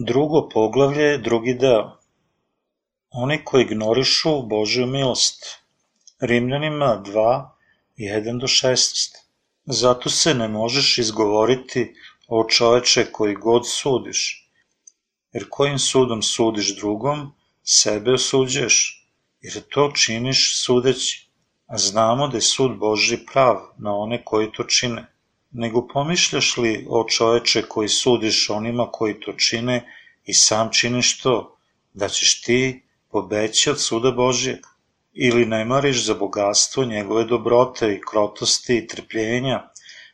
Drugo poglavlje, drugi deo. Oni koji ignorišu Božju milost. Rimljanima 2, 1 do 16. Zato se ne možeš izgovoriti o čoveče koji god sudiš. Jer kojim sudom sudiš drugom, sebe osuđuješ, jer to činiš sudeći. A znamo da je sud Božji prav na one koji to čine nego pomišljaš li o čoveče koji sudiš onima koji to čine i sam činiš to, da ćeš ti pobeći od suda Božijeg? Ili ne mariš za bogatstvo njegove dobrote i krotosti i trpljenja,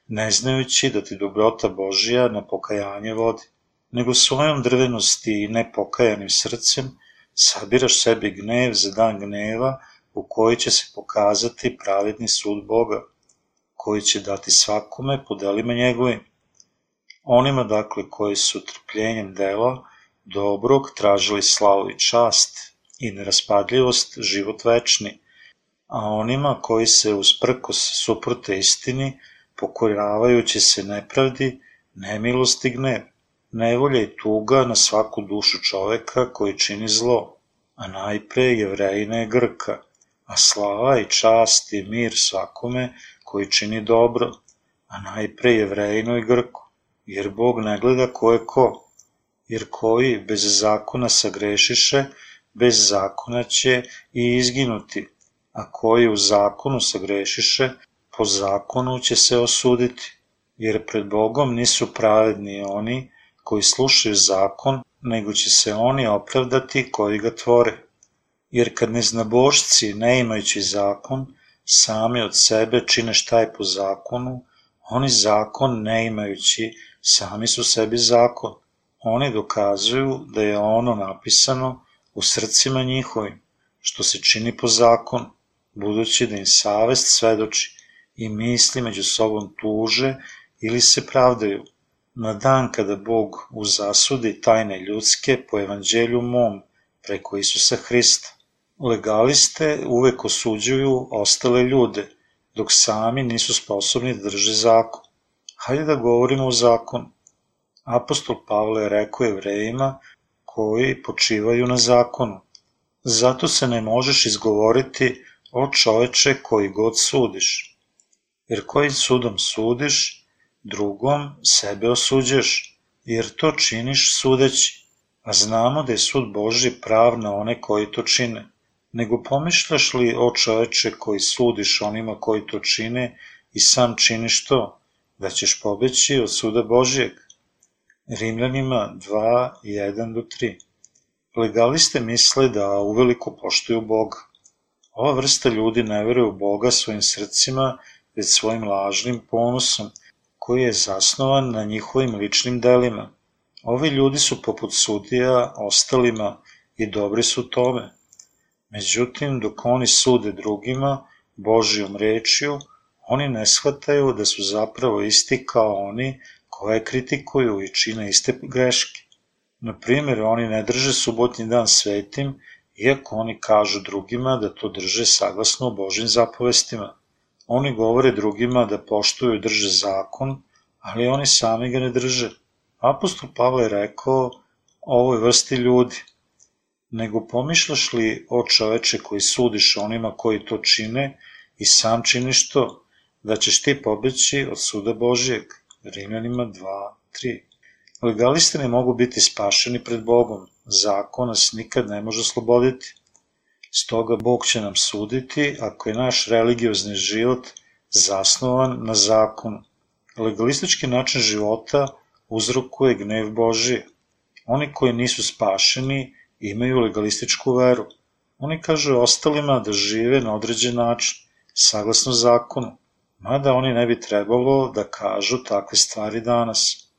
ne znajući da ti dobrota Božija na pokajanje vodi, nego svojom drvenosti i nepokajanim srcem sabiraš sebi gnev za dan gneva u koji će se pokazati pravedni sud Boga koji će dati svakome po delima njegovim. Onima, dakle, koji su trpljenjem dela dobrog tražili slavu i čast i neraspadljivost, život večni, a onima koji se usprkos suprute istini, pokoravajući se nepravdi, nemilost i gnev, nevolja i tuga na svaku dušu čoveka koji čini zlo, a najpre jevrejina je Grka, a slava i čast i mir svakome koji čini dobro, a najpre jevrejino i grko, jer Bog ne gleda ko je ko, jer koji bez zakona sagrešiše, bez zakona će i izginuti, a koji u zakonu sagrešiše, po zakonu će se osuditi, jer pred Bogom nisu pravedni oni koji slušaju zakon, nego će se oni opravdati koji ga tvore. Jer kad neznabošci, ne imajući zakon, sami od sebe čine šta je po zakonu, oni zakon ne imajući, sami su sebi zakon. Oni dokazuju da je ono napisano u srcima njihovim, što se čini po zakonu, budući da im savest svedoči i misli među sobom tuže ili se pravdaju. Na dan kada Bog uzasudi tajne ljudske po evanđelju mom preko Isusa Hrista, Legaliste uvek osuđuju ostale ljude, dok sami nisu sposobni da drže zakon. Hajde da govorimo o zakonu. Apostol Pavle je rekao jevrejima koji počivaju na zakonu. Zato se ne možeš izgovoriti o čoveče koji god sudiš. Jer kojim sudom sudiš, drugom sebe osuđeš, jer to činiš sudeći. A znamo da je sud Boži prav na one koji to čine nego pomišljaš li, o čoveče, koji sudiš onima koji to čine i sam činiš to, da ćeš pobeći od suda Božijeg? Rimljanima 2, 1 do 3 Legaliste misle da uveliko poštuju Boga. Ova vrsta ljudi ne veruje u Boga svojim srcima, već svojim lažnim ponosom, koji je zasnovan na njihovim ličnim delima. Ovi ljudi su poput sudija ostalima i dobri su tome, Međutim, dok oni sude drugima, Božijom rečju, oni ne shvataju da su zapravo isti kao oni koje kritikuju i čine iste greške. Na primjer, oni ne drže subotnji dan svetim, iako oni kažu drugima da to drže saglasno Božim zapovestima. Oni govore drugima da poštuju i drže zakon, ali oni sami ga ne drže. Apostol Pavle je rekao ovoj vrsti ljudi – nego pomišljaš li, o čoveče koji sudiš onima koji to čine i sam činiš to, da ćeš ti pobeći od suda Božijeg, Rimljanima 2, 3. Legaliste ne mogu biti spašeni pred Bogom, zakon nas nikad ne može osloboditi. Stoga Bog će nam suditi ako je naš religiozni život zasnovan na zakonu. Legalistički način života uzrokuje gnev Božije. Oni koji nisu spašeni imaju legalističku veru. Oni kažu ostalima da žive na određen način, saglasno zakonu, mada oni ne bi trebalo da kažu takve stvari danas.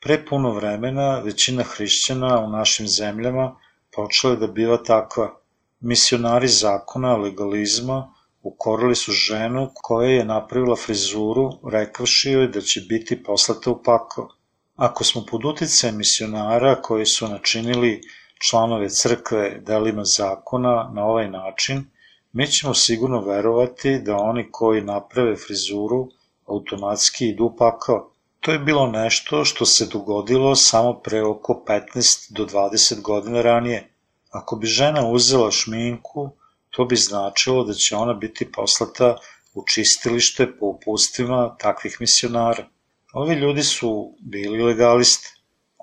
Pre puno vremena većina hrišćana u našim zemljama počela je da biva takva. Misionari zakona legalizma ukorili su ženu koja je napravila frizuru rekavši joj da će biti poslata u pakao. Ako smo pod uticajem misionara koji su načinili članove crkve delima zakona na ovaj način, mi ćemo sigurno verovati da oni koji naprave frizuru automatski idu pakao. To je bilo nešto što se dogodilo samo pre oko 15 do 20 godina ranije. Ako bi žena uzela šminku, to bi značilo da će ona biti poslata u čistilište po upustvima takvih misionara. Ovi ljudi su bili legalisti.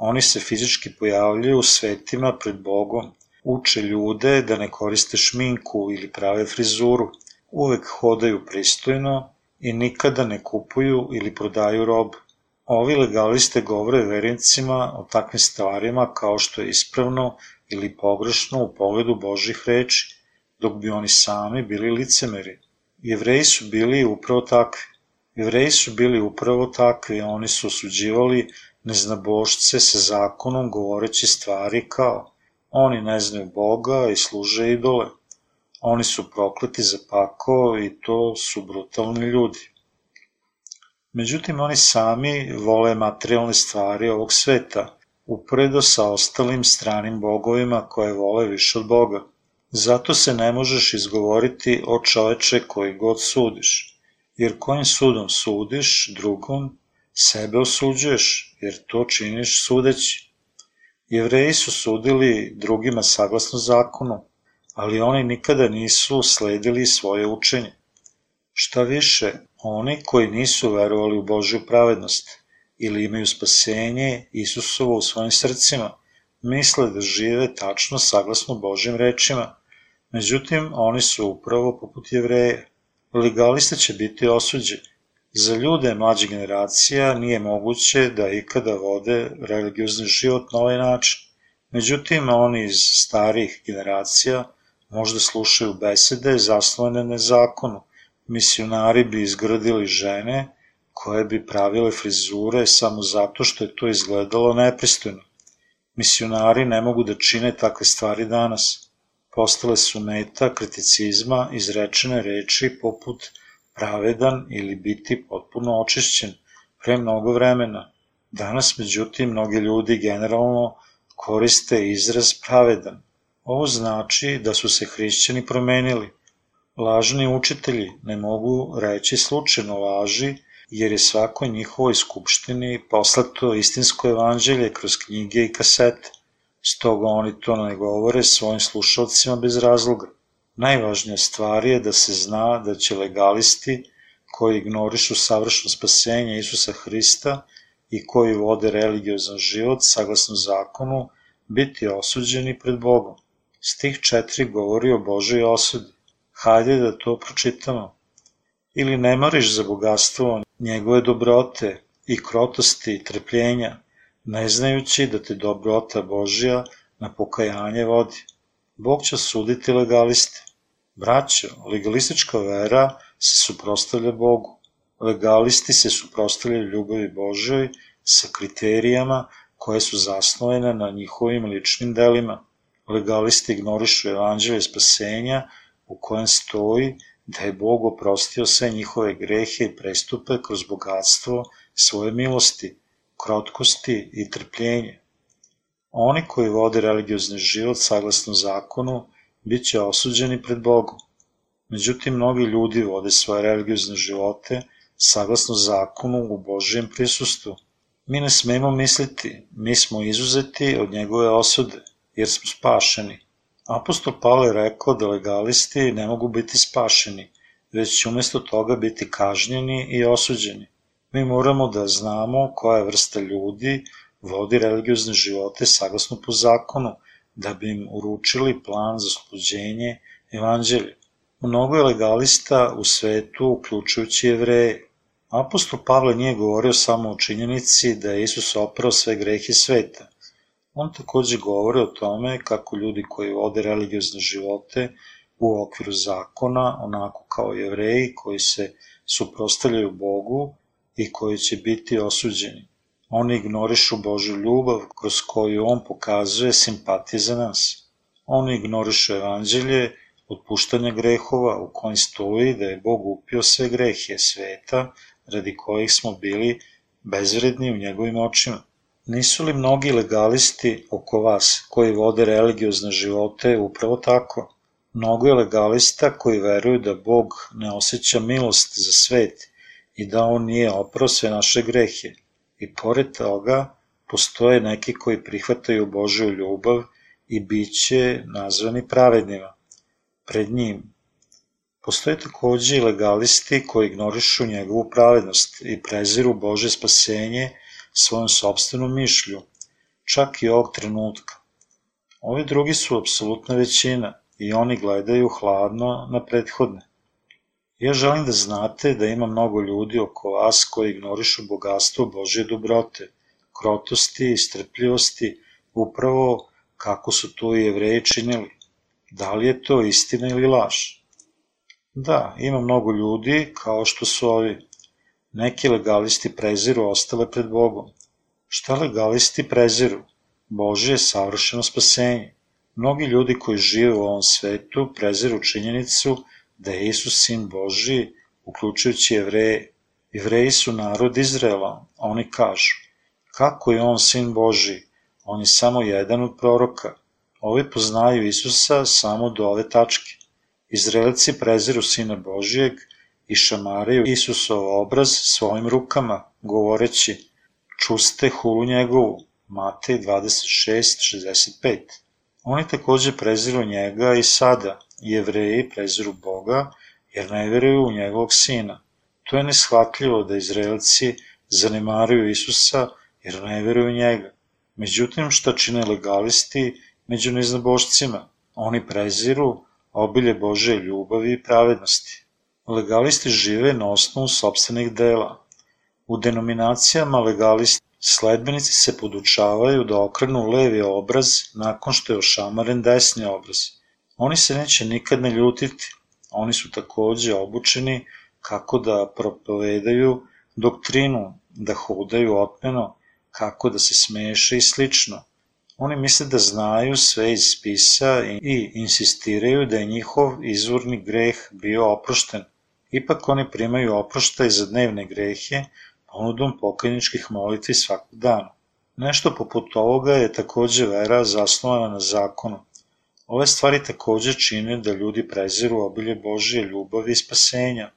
Oni se fizički pojavljaju u svetima pred Bogom, uče ljude da ne koriste šminku ili prave frizuru, uvek hodaju pristojno i nikada ne kupuju ili prodaju robu. Ovi legaliste govore verincima o takvim stvarima kao što je ispravno ili pogrešno u pogledu Božih reči, dok bi oni sami bili licemeri. Jevreji su bili upravo takvi. Jevreji su bili upravo takvi, oni su osuđivali neznabošce sa zakonom govoreći stvari kao oni ne znaju Boga i služe idole. Oni su prokleti za pako i to su brutalni ljudi. Međutim, oni sami vole materijalne stvari ovog sveta, uporedo sa ostalim stranim bogovima koje vole više od Boga. Zato se ne možeš izgovoriti o čoveče koji god sudiš, jer kojim sudom sudiš drugom, sebe osuđuješ, jer to činiš sudeći. Jevreji su sudili drugima saglasno zakonu, ali oni nikada nisu sledili svoje učenje. Šta više, oni koji nisu verovali u Božju pravednost ili imaju spasenje Isusovo u svojim srcima, misle da žive tačno saglasno Božjim rečima. Međutim, oni su upravo poput jevreja. Legaliste će biti osuđeni. Za ljude mlađe generacija nije moguće da ikada vode religiozni život na ovaj način. Međutim, oni iz starih generacija možda slušaju besede zasnovane na zakonu, misionari bi izgradili žene koje bi pravile frizure samo zato što je to izgledalo nepristojno. Misionari ne mogu da čine takve stvari danas. Postale su meta kriticizma izrečene reči poput pravedan ili biti potpuno očišćen pre mnogo vremena. Danas, međutim, mnogi ljudi generalno koriste izraz pravedan. Ovo znači da su se hrišćani promenili – Lažni učitelji ne mogu reći slučajno laži, jer je svakoj njihovoj skupštini poslato istinsko evanđelje kroz knjige i kasete. Stoga oni to ne govore svojim slušalcima bez razloga. Najvažnija stvar je da se zna da će legalisti koji ignorišu savršeno spasenje Isusa Hrista i koji vode religiozan život saglasno zakonu biti osuđeni pred Bogom. Stih 4 govori o Božoj osudi. Hajde da to pročitamo. Ili ne mariš za bogatstvo njegove dobrote i krotosti i trpljenja, ne znajući da te dobrota Božja na pokajanje vodi. Bog će suditi legaliste. Braćo, legalistička vera se suprostavlja Bogu. Legalisti se suprostavljaju ljubavi Božoj sa kriterijama koje su zasnovene na njihovim ličnim delima. Legalisti ignorišu evanđelje spasenja u kojem stoji da je Bog oprostio sve njihove grehe i prestupe kroz bogatstvo svoje milosti, krotkosti i trpljenje. Oni koji vode religiozni život saglasno zakonu bit će osuđeni pred Bogom. Međutim, mnogi ljudi vode svoje religiozne živote saglasno zakonu u Božijem prisustvu. Mi ne smemo misliti, mi smo izuzeti od njegove osude, jer smo spašeni. Apostol Pavle je rekao da legalisti ne mogu biti spašeni, već će umesto toga biti kažnjeni i osuđeni. Mi moramo da znamo koja vrsta ljudi vodi religiozne živote saglasno po zakonu, da bi im uručili plan za oslobođenje evanđelja. Mnogo je legalista u svetu, uključujući jevreje. Apostol Pavle nije govorio samo o činjenici da je Isus oprao sve grehe sveta, On takođe govori o tome kako ljudi koji vode religiozne živote u okviru zakona, onako kao jevreji koji se suprostavljaju Bogu i koji će biti osuđeni. Oni ignorišu Božju ljubav kroz koju On pokazuje simpatije za nas. Oni ignorišu evanđelje otpuštanja grehova u kojim stoji da je Bog upio sve grehe sveta radi kojih smo bili bezvredni u njegovim očima. Nisu li mnogi legalisti oko vas koji vode religiozne živote upravo tako? Mnogo je legalista koji veruju da Bog ne osjeća milost za svet i da On nije oprao sve naše grehe I pored toga, postoje neki koji prihvataju Božju ljubav i bit će nazvani pravednima pred njim. Postoje takođe i legalisti koji ignorišu njegovu pravednost i preziru Bože spasenje svojom sobstvenom mišlju, čak i ovog trenutka. Ovi drugi su apsolutna većina i oni gledaju hladno na prethodne. Ja želim da znate da ima mnogo ljudi oko vas koji ignorišu bogatstvo Božje dobrote, krotosti i strpljivosti, upravo kako su to i jevreji činili. Da li je to istina ili laž? Da, ima mnogo ljudi kao što su ovi. Neki legalisti preziru ostale pred Bogom. Šta legalisti preziru? Božje je savršeno spasenje. Mnogi ljudi koji žive u ovom svetu preziru činjenicu da je Isus sin Boži, uključujući jevreje. Jevreji su narod Izrela, oni kažu, kako je on sin Boži, on je samo jedan od proroka. Ovi poznaju Isusa samo do ove tačke. Izraelci preziru sina Božijeg i šamaraju Isusov obraz svojim rukama, govoreći, čuste hulu njegovu, Matej 26.65. Oni takođe preziru njega i sada, jevreji preziru Boga, jer ne veruju u njegovog sina. To je neshvatljivo da Izraelci zanemaruju Isusa jer ne veruju njega. Međutim, šta čine legalisti među neznabošcima? Oni preziru obilje Bože ljubavi i pravednosti. Legalisti žive na osnovu sobstvenih dela. U denominacijama legalisti sledbenici se podučavaju da okrenu levi obraz nakon što je ošamaren desni obraz. Oni se neće nikad ne ljutiti. Oni su takođe obučeni kako da propovedaju doktrinu, da hodaju otmeno, kako da se smeše i slično. Oni misle da znaju sve iz spisa i insistiraju da je njihov izvorni greh bio oprošten. Ipak oni primaju oproštaj za dnevne grehe ponudom pokajničkih molitvi svakog dana. Nešto poput ovoga je takođe vera zasnovana na zakonu. Ove stvari takođe čine da ljudi preziru obilje Božije ljubavi i spasenja.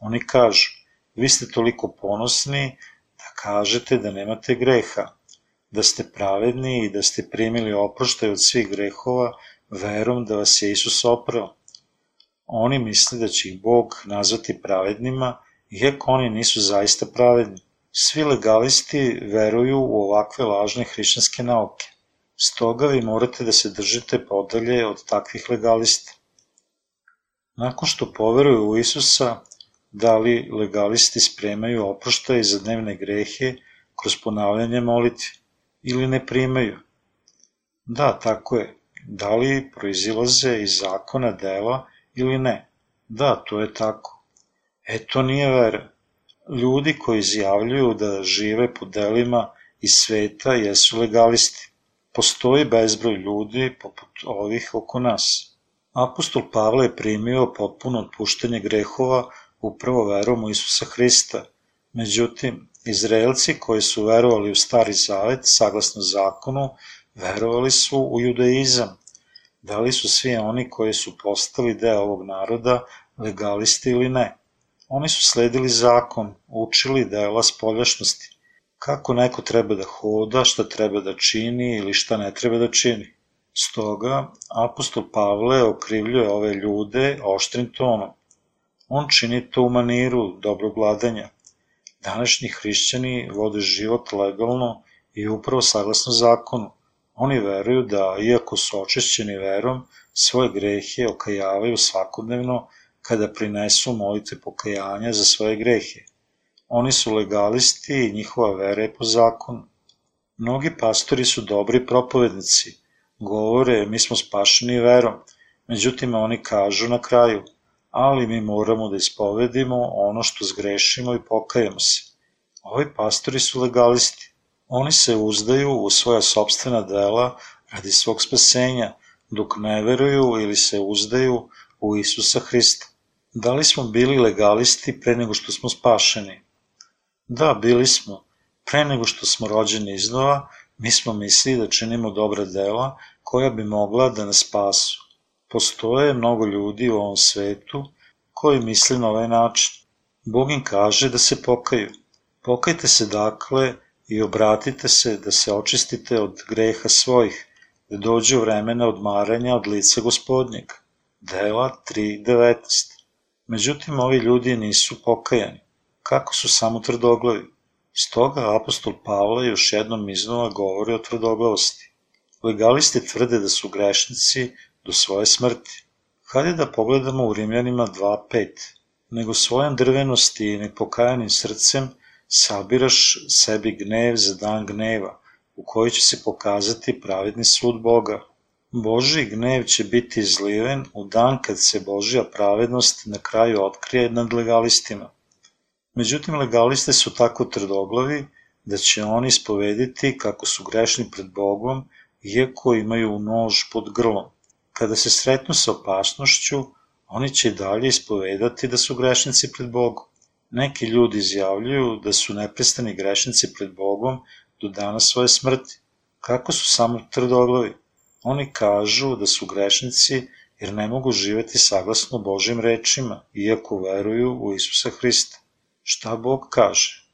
Oni kažu, vi ste toliko ponosni da kažete da nemate greha, da ste pravedni i da ste primili oproštaj od svih grehova verom da vas je Isus oprao. Oni misle da će ih Bog nazvati pravednima iako oni nisu zaista pravedni. Svi legalisti veruju u ovakve lažne hrišćanske nauke. Stoga vi morate da se držite podalje od takvih legalista. Nakon što poveruju u Isusa, da li legalisti spremaju oproštaj za dnevne grehe kroz ponavljanje molitve ili ne primaju? Da, tako je. Da li proizilaze iz zakona dela ili ne? Da, to je tako. E, to nije vera. Ljudi koji izjavljuju da žive po delima iz sveta jesu legalisti. Postoji bezbroj ljudi poput ovih oko nas. Apostol Pavle je primio potpuno otpuštenje grehova upravo verom u Isusa Hrista. Međutim, Izraelci koji su verovali u Stari Zavet, saglasno zakonu, verovali su u judaizam. Da li su svi oni koji su postali deo ovog naroda legalisti ili ne? Oni su sledili zakon, učili dela spoljašnosti, kako neko treba da hoda, šta treba da čini ili šta ne treba da čini. Stoga, apostol Pavle okrivljuje ove ljude oštrim tonom. On čini to u maniru dobrog vladanja. Današnji hrišćani vode život legalno i upravo saglasno zakonu. Oni veruju da, iako su očišćeni verom, svoje grehe okajavaju svakodnevno kada prinesu molitve pokajanja za svoje grehe. Oni su legalisti i njihova vera je po zakonu. Mnogi pastori su dobri propovednici, govore mi smo spašeni verom, međutim oni kažu na kraju, ali mi moramo da ispovedimo ono što zgrešimo i pokajamo se. Ovi pastori su legalisti. Oni se uzdaju u svoja sobstvena dela radi svog spasenja, dok ne veruju ili se uzdaju u Isusa Hrista. Da li smo bili legalisti pre nego što smo spašeni? Da, bili smo. Pre nego što smo rođeni iznova, mi smo mislili da činimo dobra dela koja bi mogla da nas spasu. Postoje mnogo ljudi u ovom svetu koji misle na ovaj način. Bog im kaže da se pokaju. Pokajte se dakle, i obratite se da se očistite od greha svojih, da dođe vremena odmaranja od lica gospodnjeg. Dela 3.19 Međutim, ovi ljudi nisu pokajani. Kako su samo tvrdoglavi? Stoga apostol Pavle još jednom iznova govori o tvrdoglavosti. Legalisti tvrde da su grešnici do svoje smrti. Hajde da pogledamo u Rimljanima 2.5. Nego svojom drvenosti i nepokajanim srcem sabiraš sebi gnev za dan gneva, u koji će se pokazati pravedni sud Boga. Boži gnev će biti izliven u dan kad se Božja pravednost na kraju otkrije nad legalistima. Međutim, legaliste su tako trdoglavi da će oni spovediti kako su grešni pred Bogom, iako imaju nož pod grlom. Kada se sretnu sa opasnošću, oni će dalje ispovedati da su grešnici pred Bogom. Neki ljudi izjavljuju da su neprestani grešnici pred Bogom do dana svoje smrti. Kako su samo tvrdoglavi? Oni kažu da su grešnici jer ne mogu živeti saglasno Božim rečima, iako veruju u Isusa Hrista. Šta Bog kaže?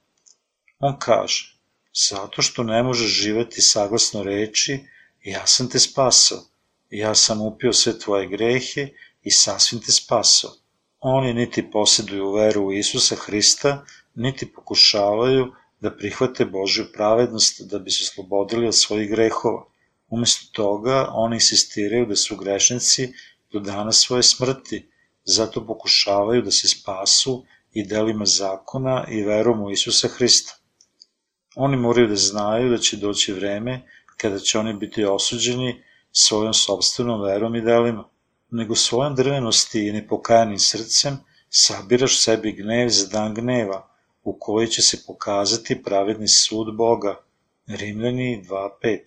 On kaže, zato što ne možeš živeti saglasno reči, ja sam te spasao, ja sam upio sve tvoje grehe i sasvim te spasao. Oni niti posjeduju veru u Isusa Hrista, niti pokušavaju da prihvate Božju pravednost da bi se slobodili od svojih grehova. Umesto toga, oni insistiraju da su grešnici do dana svoje smrti, zato pokušavaju da se spasu i delima zakona i verom u Isusa Hrista. Oni moraju da znaju da će doći vreme kada će oni biti osuđeni svojom sobstvenom verom i delima, nego svojom drvenosti i nepokajanim srcem sabiraš sebi gnev za dan gneva, u koji će se pokazati pravedni sud Boga. Rimljani 2.5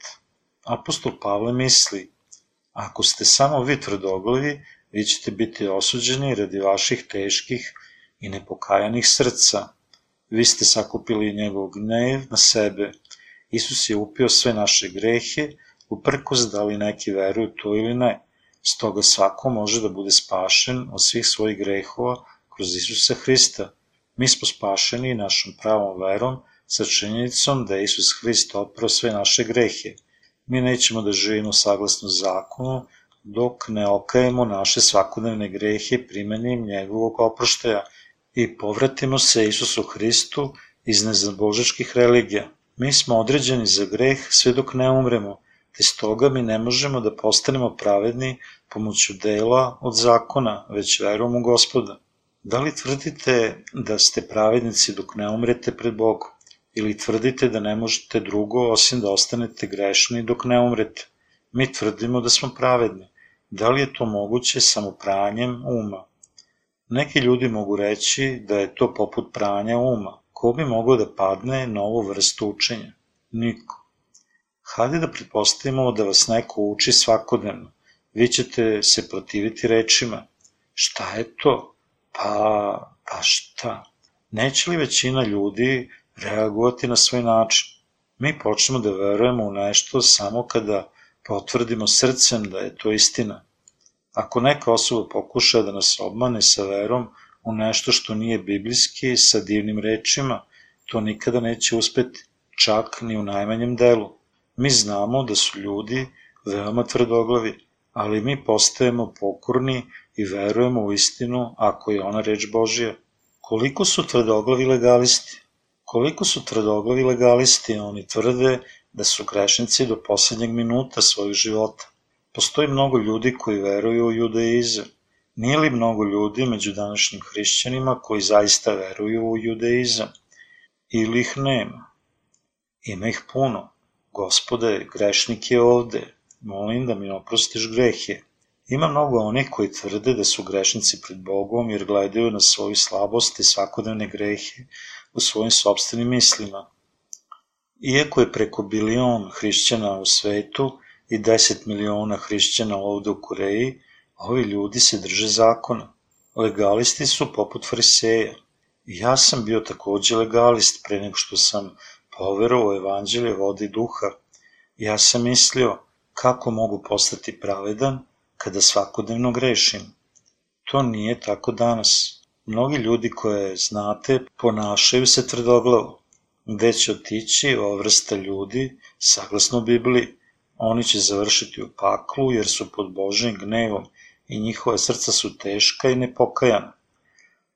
Apostol Pavle misli, ako ste samo vi tvrdoglavi, vi ćete biti osuđeni radi vaših teških i nepokajanih srca. Vi ste sakupili njegov gnev na sebe. Isus je upio sve naše grehe, uprkos da li neki veruju to ili ne. Stoga svako može da bude spašen od svih svojih grehova kroz Isusa Hrista. Mi smo spašeni našom pravom verom sa činjenicom da je Isus Hrist oprao sve naše grehe. Mi nećemo da živimo saglasno zakonu dok ne okajemo naše svakodnevne grehe primenjem njegovog oproštaja i povratimo se Isusu Hristu iz nezabožačkih religija. Mi smo određeni za greh sve dok ne umremo, te stoga mi ne možemo da postanemo pravedni pomoću dela od zakona, već verom u gospoda. Da li tvrdite da ste pravednici dok ne umrete pred Bogom? Ili tvrdite da ne možete drugo osim da ostanete grešni dok ne umrete? Mi tvrdimo da smo pravedni. Da li je to moguće samo pranjem uma? Neki ljudi mogu reći da je to poput pranja uma. Ko bi mogao da padne na ovu vrstu učenja? Niko. Hajde da pretpostavimo da vas neko uči svakodnevno. Vi ćete se protiviti rečima. Šta je to? Pa, pa šta? Neće li većina ljudi reagovati na svoj način? Mi počnemo da verujemo u nešto samo kada potvrdimo srcem da je to istina. Ako neka osoba pokuša da nas obmane sa verom u nešto što nije biblijski, sa divnim rečima, to nikada neće uspeti, čak ni u najmanjem delu. Mi znamo da su ljudi veoma tvrdoglavi, ali mi postajemo pokorni i verujemo u istinu ako je ona reč Božija. Koliko su tvrdoglavi legalisti? Koliko su tvrdoglavi legalisti? Oni tvrde da su grešnici do poslednjeg minuta svojeg života. Postoji mnogo ljudi koji veruju u judaizam. Nije li mnogo ljudi među današnjim hrišćanima koji zaista veruju u judaizam? Ili ih nema? Ima ih puno. Gospode, grešnik je ovde. Molim da mi oprostiš grehe. Ima mnogo onih koji tvrde da su grešnici pred Bogom jer gledaju na svoju slabost i svakodnevne grehe u svojim sobstvenim mislima. Iako je preko bilion hrišćana u svetu, i 10 miliona hrišćana ovde u Koreji, ovi ljudi se drže zakona. Legalisti su poput fariseja. Ja sam bio takođe legalist pre nego što sam poverao u evanđelje vode i duha. Ja sam mislio kako mogu postati pravedan kada svakodnevno grešim. To nije tako danas. Mnogi ljudi koje znate ponašaju se tvrdoglavo. Gde će otići ova vrsta ljudi, saglasno Bibliji? Oni će završiti u paklu jer su pod Božim gnevom i njihova srca su teška i nepokajana.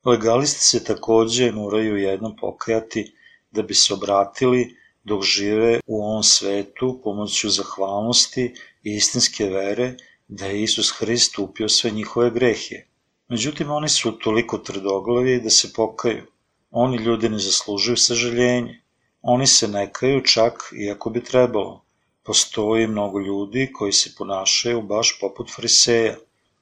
Legalisti se takođe moraju jednom pokajati da bi se obratili dok žive u ovom svetu pomoću zahvalnosti i istinske vere da je Isus Hrist upio sve njihove grehe. Međutim, oni su toliko tvrdoglavi da se pokaju. Oni ljudi ne zaslužuju sažaljenje. Oni se ne kaju čak iako bi trebalo. Postoji mnogo ljudi koji se ponašaju baš poput fariseja.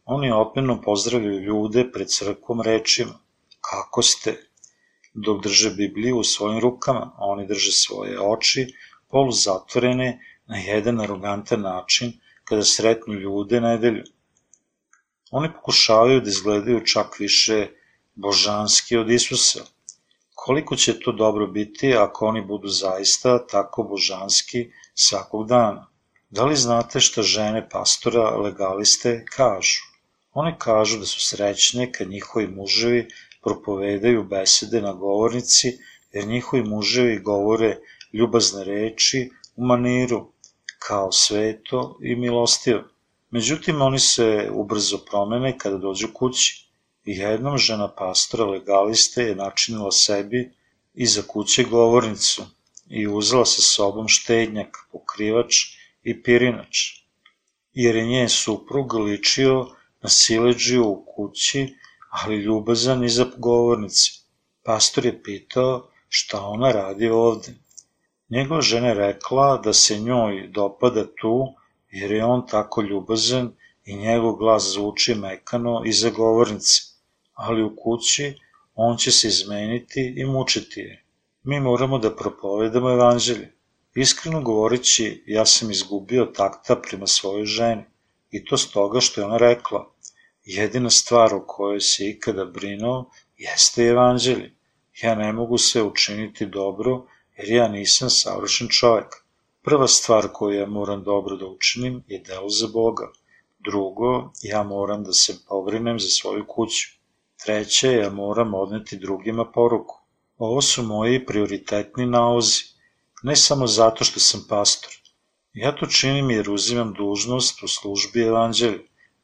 Oni opetno pozdravljaju ljude pred crkvom rečima. Kako ste? Dok drže Bibliju u svojim rukama, oni drže svoje oči poluzatvorene na jedan arogantan način kada sretnu ljude nedelju. Oni pokušavaju da izgledaju čak više božanski od Isusa. Koliko će to dobro biti ako oni budu zaista tako božanski svakog dana? Da li znate šta žene pastora legaliste kažu? One kažu da su srećne kad njihovi muževi propovedaju besede na govornici, jer njihovi muževi govore ljubazne reči u maniru, kao sveto i milostivo. Međutim, oni se ubrzo promene kada dođu kući. I jednom žena pastora legaliste je načinila sebi iza kuće govornicu i uzela sa sobom štednjak, pokrivač i pirinač, jer je njen suprug ličio na sileđiju u kući, ali ljubazan iza govornice. Pastor je pitao šta ona radi ovde. Njegova žena rekla da se njoj dopada tu, jer je on tako ljubazan i njegov glas zvuči mekano iza govornice, ali u kući on će se izmeniti i mučiti je. Mi moramo da propovedamo evanđelje. Iskreno govoreći, ja sam izgubio takta prema svojoj ženi i to stoga što je ona rekla. Jedina stvar o kojoj se ikada brinuo jeste evanđelje. Ja ne mogu sve učiniti dobro jer ja nisam savršen čovek. Prva stvar koju ja moram dobro da učinim je delo za Boga. Drugo, ja moram da se pobrinem za svoju kuću. Treće, ja moram odneti drugima poruku. Ovo su moji prioritetni nauzi, ne samo zato što sam pastor. Ja to činim jer uzimam dužnost u službi evanđelja.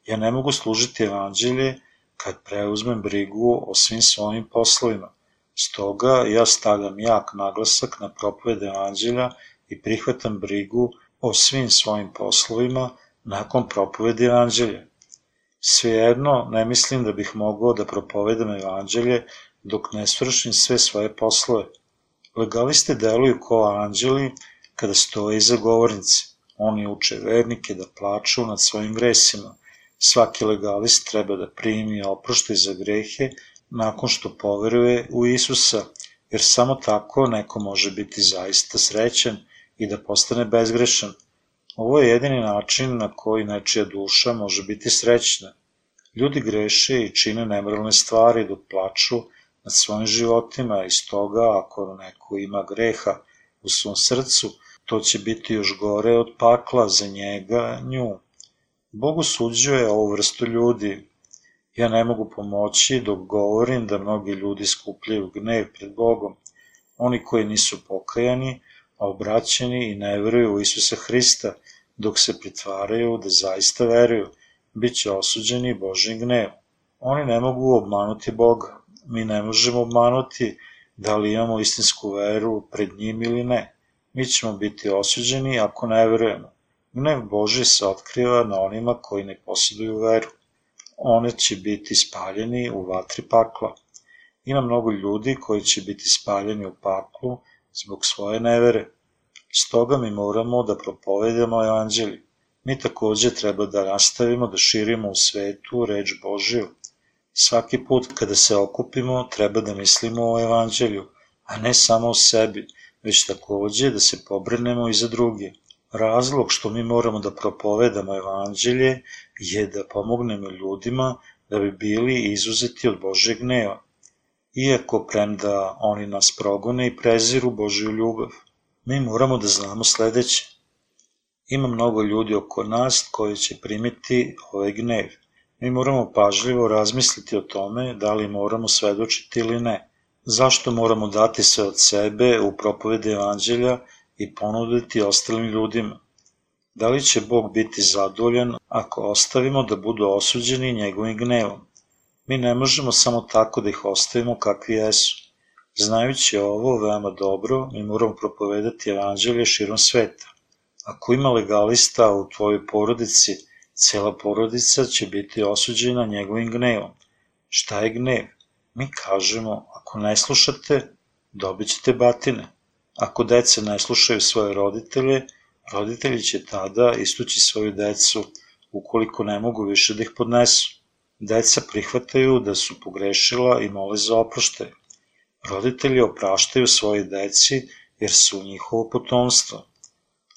Ja ne mogu služiti evanđelje kad preuzmem brigu o svim svojim poslovima. Stoga ja stavljam jak naglasak na propoved evanđelja i prihvatam brigu o svim svojim poslovima nakon propovedi evanđelja. Svejedno, ne mislim da bih mogao da propovedam evanđelje dok ne svršim sve svoje poslove. Legaliste deluju kao anđeli kada stoje iza govornice. Oni uče vernike da plaču nad svojim gresima. Svaki legalist treba da primi oproštaj za grehe nakon što poveruje u Isusa, jer samo tako neko može biti zaista srećan i da postane bezgrešan. Ovo je jedini način na koji nečija duša može biti srećna. Ljudi greše i čine nemoralne stvari dok plaču nad svojim životima i stoga ako neko ima greha u svom srcu, to će biti još gore od pakla za njega, nju. Bog usuđuje ovu vrstu ljudi. Ja ne mogu pomoći dok govorim da mnogi ljudi skupljaju gnev pred Bogom. Oni koji nisu pokajani, obraćeni i ne veruju u Isusa Hrista, dok se pritvaraju da zaista veruju, bit će osuđeni Božim gnevom. Oni ne mogu obmanuti Boga. Mi ne možemo obmanuti da li imamo istinsku veru pred njim ili ne. Mi ćemo biti osuđeni ako ne verujemo. Gnev Boži se otkriva na onima koji ne posjeduju veru. One će biti spaljeni u vatri pakla. Ima mnogo ljudi koji će biti spaljeni u paklu zbog svoje nevere. Stoga mi moramo da propovedamo evanđelje. Mi takođe treba da nastavimo da širimo u svetu reč Božiju. Svaki put kada se okupimo treba da mislimo o evanđelju, a ne samo o sebi, već takođe da se pobrinemo i za druge. Razlog što mi moramo da propovedamo evanđelje je da pomognemo ljudima da bi bili izuzeti od Božeg gneva, iako premda oni nas progone i preziru Božju ljubav. Mi moramo da znamo sledeće. Ima mnogo ljudi oko nas koji će primiti ovaj gnev. Mi moramo pažljivo razmisliti o tome da li moramo svedočiti ili ne. Zašto moramo dati sve od sebe u propovedi evanđelja i ponuditi ostalim ljudima? Da li će Bog biti zadovoljan ako ostavimo da budu osuđeni njegovim gnevom? Mi ne možemo samo tako da ih ostavimo kakvi jesu. Znajući ovo veoma dobro, mi moramo propovedati evanđelje širom sveta. Ako ima legalista u tvojoj porodici, cela porodica će biti osuđena njegovim gnevom. Šta je gnev? Mi kažemo, ako ne slušate, dobit ćete batine. Ako deca ne slušaju svoje roditelje, roditelji će tada istući svoju decu ukoliko ne mogu više da ih podnesu. Deca prihvataju da su pogrešila i mole za oproštaj. Roditelji opraštaju svoje deci jer su njihovo potomstvo.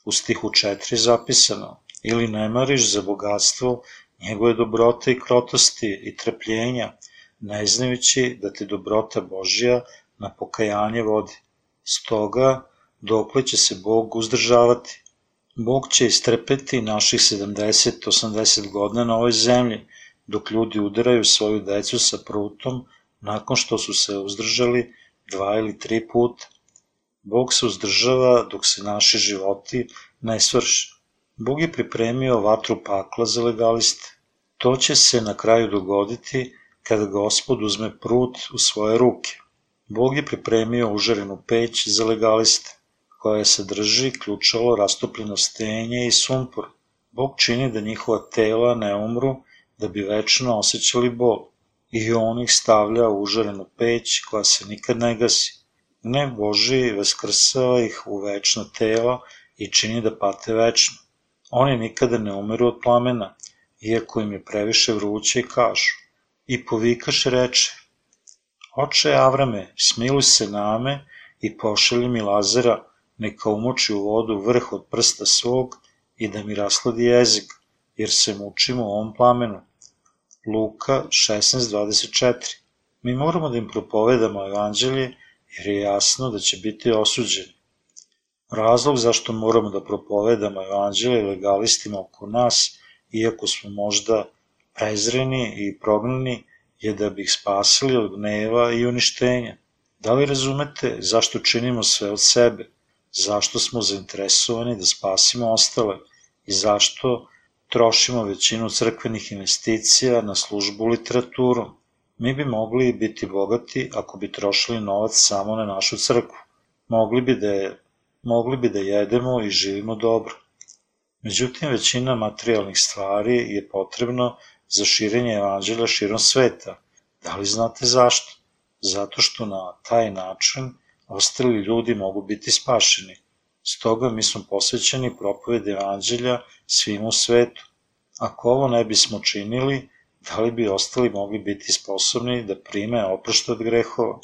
U stihu 4 zapisano, ili ne mariš za bogatstvo njegove dobrote i krotosti i trpljenja, ne znajući da ti dobrota Božja na pokajanje vodi. Stoga, dokle će se Bog uzdržavati? Bog će istrpeti naših 70-80 godina na ovoj zemlji, dok ljudi udaraju svoju decu sa prutom nakon što su se uzdržali dva ili tri puta. Bog se uzdržava dok se naši životi ne svrši. Bog je pripremio vatru pakla za legaliste. To će se na kraju dogoditi kada gospod uzme prut u svoje ruke. Bog je pripremio užarenu peć za legaliste, koja sadrži ključalo rastopljeno stenje i sumpor. Bog čini da njihova tela ne umru, da bi večno osjećali bol. I on ih stavlja u užarenu peć koja se nikad ne gasi. Ne Boži vaskrsava ih u večno telo i čini da pate večno. Oni nikada ne umeru od plamena, iako im je previše vruće i kažu. I povikaš reče, Oče Avrame, smiluj se name i pošalji mi Lazara, neka umoči u vodu vrh od prsta svog i da mi rasladi jezik, jer se mučimo u ovom plamenu. Luka 16.24 Mi moramo da im propovedamo evanđelje, jer je jasno da će biti osuđeni. Razlog zašto moramo da propovedamo evanđelje legalistima oko nas, iako smo možda prezreni i prognani, je da bi ih spasili od gneva i uništenja. Da li razumete zašto činimo sve od sebe? Zašto smo zainteresovani da spasimo ostale? I zašto trošimo većinu crkvenih investicija na službu literaturom? Mi bi mogli biti bogati ako bi trošili novac samo na našu crkvu. Mogli bi da, je, mogli bi da jedemo i živimo dobro. Međutim, većina materijalnih stvari je potrebno za širenje evanđelja širom sveta. Da li znate zašto? Zato što na taj način ostali ljudi mogu biti spašeni. Stoga mi smo posvećeni propovedi evanđelja svim u svetu. Ako ovo ne bismo činili, da li bi ostali mogli biti sposobni da prime oprošta od grehova?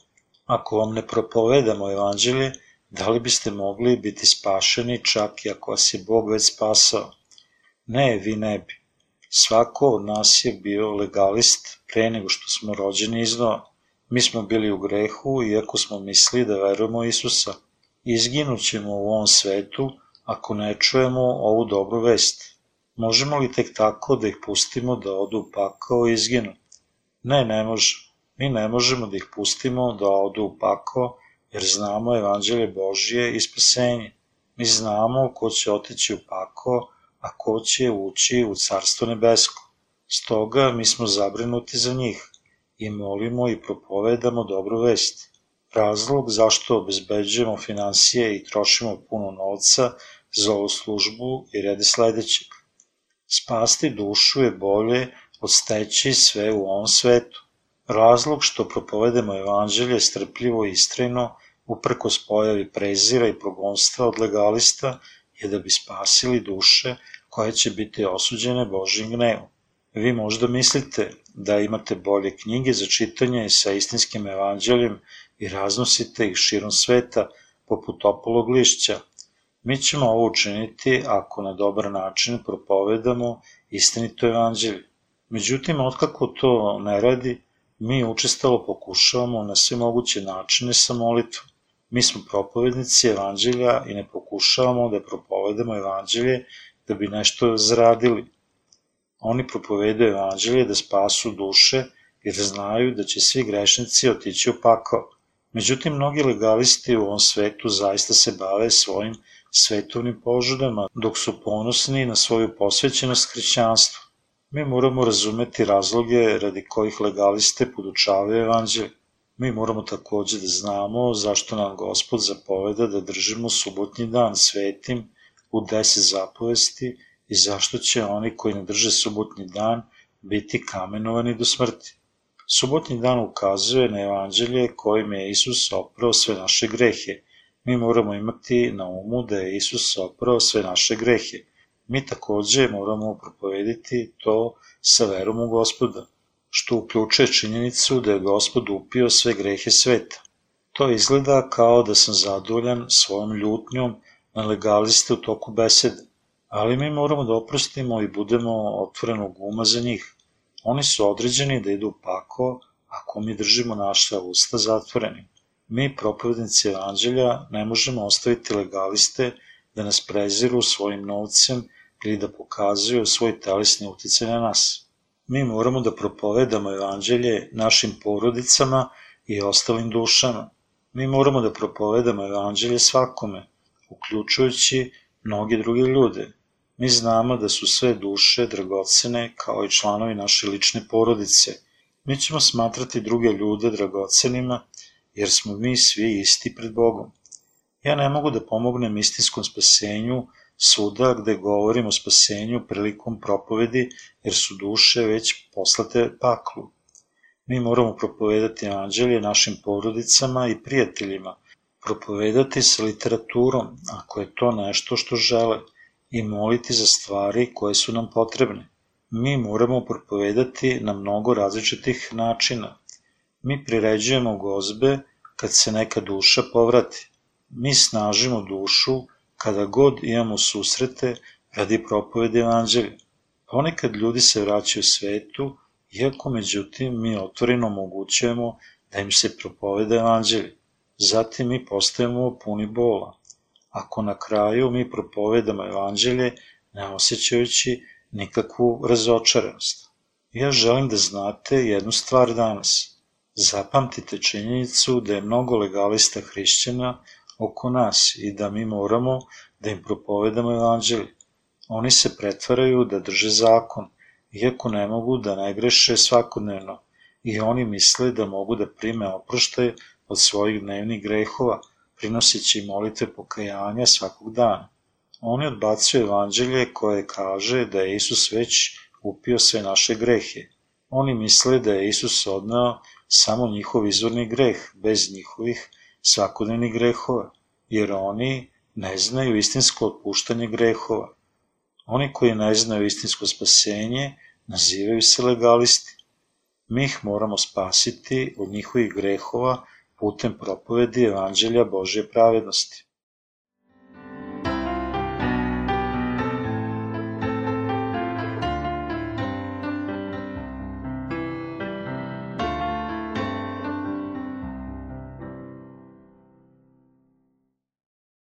Ako vam ne propovedamo evanđelje, da li biste mogli biti spašeni čak i ako vas je Bog već spasao? Ne, vi ne bi. Svako od nas je bio legalist pre nego što smo rođeni iznova. Mi smo bili u grehu iako smo mislili da verujemo Isusa. Izginućemo u ovom svetu ako ne čujemo ovu dobru vest. Možemo li tek tako da ih pustimo da odu u pakao i izginu? Ne, ne može. Mi ne možemo da ih pustimo da odu u pakao jer znamo evanđelje Božije i spasenje. Mi znamo ko će otići u pakao a ko će ući u Carstvo nebesko. Stoga mi smo zabrinuti za njih i molimo i propovedamo dobru vest. Razlog zašto obezbeđujemo financije i trošimo puno novca za ovu službu je redi sledećeg. Spasti dušu je bolje od steći sve u ovom svetu. Razlog što propovedemo evanđelje strpljivo i istrajno, uprkos pojavi prezira i progonstva od legalista, je da bi spasili duše koje će biti osuđene Božim gnevom. Vi možda mislite da imate bolje knjige za čitanje sa istinskim evanđeljem i raznosite ih širom sveta poput opolog lišća. Mi ćemo ovo učiniti ako na dobar način propovedamo istinito evanđelje. Međutim, otkako to ne radi, mi učestalo pokušavamo na sve moguće načine sa molitvom. Mi smo propovednici evanđelja i ne pokušavamo da propovedamo evanđelje da bi nešto zaradili. Oni propovedaju evanđelje da spasu duše jer znaju da će svi grešnici otići u pakao. Međutim, mnogi legalisti u ovom svetu zaista se bave svojim svetovnim požudama, dok su ponosni na svoju posvećenost hrišćanstvu. Mi moramo razumeti razloge radi kojih legaliste podučavaju evanđelje. Mi moramo takođe da znamo zašto nam Gospod zapoveda da držimo subotnji dan svetim u deset zapovesti i zašto će oni koji ne drže subotnji dan biti kamenovani do smrti. Subotnji dan ukazuje na evanđelje kojim je Isus oprao sve naše grehe. Mi moramo imati na umu da je Isus oprao sve naše grehe. Mi takođe moramo propovediti to sa verom u gospoda, što uključuje činjenicu da je gospod upio sve grehe sveta. To izgleda kao da sam zadovoljan svojom ljutnjom na legaliste u toku besede, ali mi moramo da oprostimo i budemo otvorenog uma za njih. Oni su određeni da idu pako ako mi držimo naša usta zatvoreni. Mi, propovednici evanđelja, ne možemo ostaviti legaliste da nas preziru svojim novcem ili da pokazuju svoj telesni uticaj na nas. Mi moramo da propovedamo evanđelje našim porodicama i ostalim dušama. Mi moramo da propovedamo evanđelje svakome, uključujući mnogi drugi ljude, Mi znamo da su sve duše dragocene kao i članovi naše lične porodice. Mi ćemo smatrati druge ljude dragocenima jer smo mi svi isti pred Bogom. Ja ne mogu da pomognem istinskom spasenju svuda gde govorim o spasenju prilikom propovedi jer su duše već poslate paklu. Mi moramo propovedati anđelje našim porodicama i prijateljima, propovedati sa literaturom, ako je to nešto što žele – i moliti za stvari koje su nam potrebne. Mi moramo propovedati na mnogo različitih načina. Mi priređujemo gozbe kad se neka duša povrati. Mi snažimo dušu kada god imamo susrete radi propovede evanđelja. Ponekad ljudi se vraćaju svetu, iako međutim mi otvoreno omogućujemo da im se propovede evanđelje. Zatim mi postajemo puni bola ako na kraju mi propovedamo evanđelje ne osjećajući nikakvu razočaranost. Ja želim da znate jednu stvar danas. Zapamtite činjenicu da je mnogo legalista hrišćana oko nas i da mi moramo da im propovedamo evanđelje. Oni se pretvaraju da drže zakon, iako ne mogu da ne greše svakodnevno, i oni misle da mogu da prime oproštaj od svojih dnevnih grehova, prinoseći molitve pokajanja svakog dana. Oni odbacuju evanđelje koje kaže da je Isus već upio sve naše grehe. Oni misle da je Isus odnao samo njihov izvorni greh, bez njihovih svakodnevnih grehova, jer oni ne znaju istinsko otpuštanje grehova. Oni koji ne znaju istinsko spasenje nazivaju se legalisti. Mi ih moramo spasiti od njihovih grehova putem propovedi Evanđelja Božje pravednosti.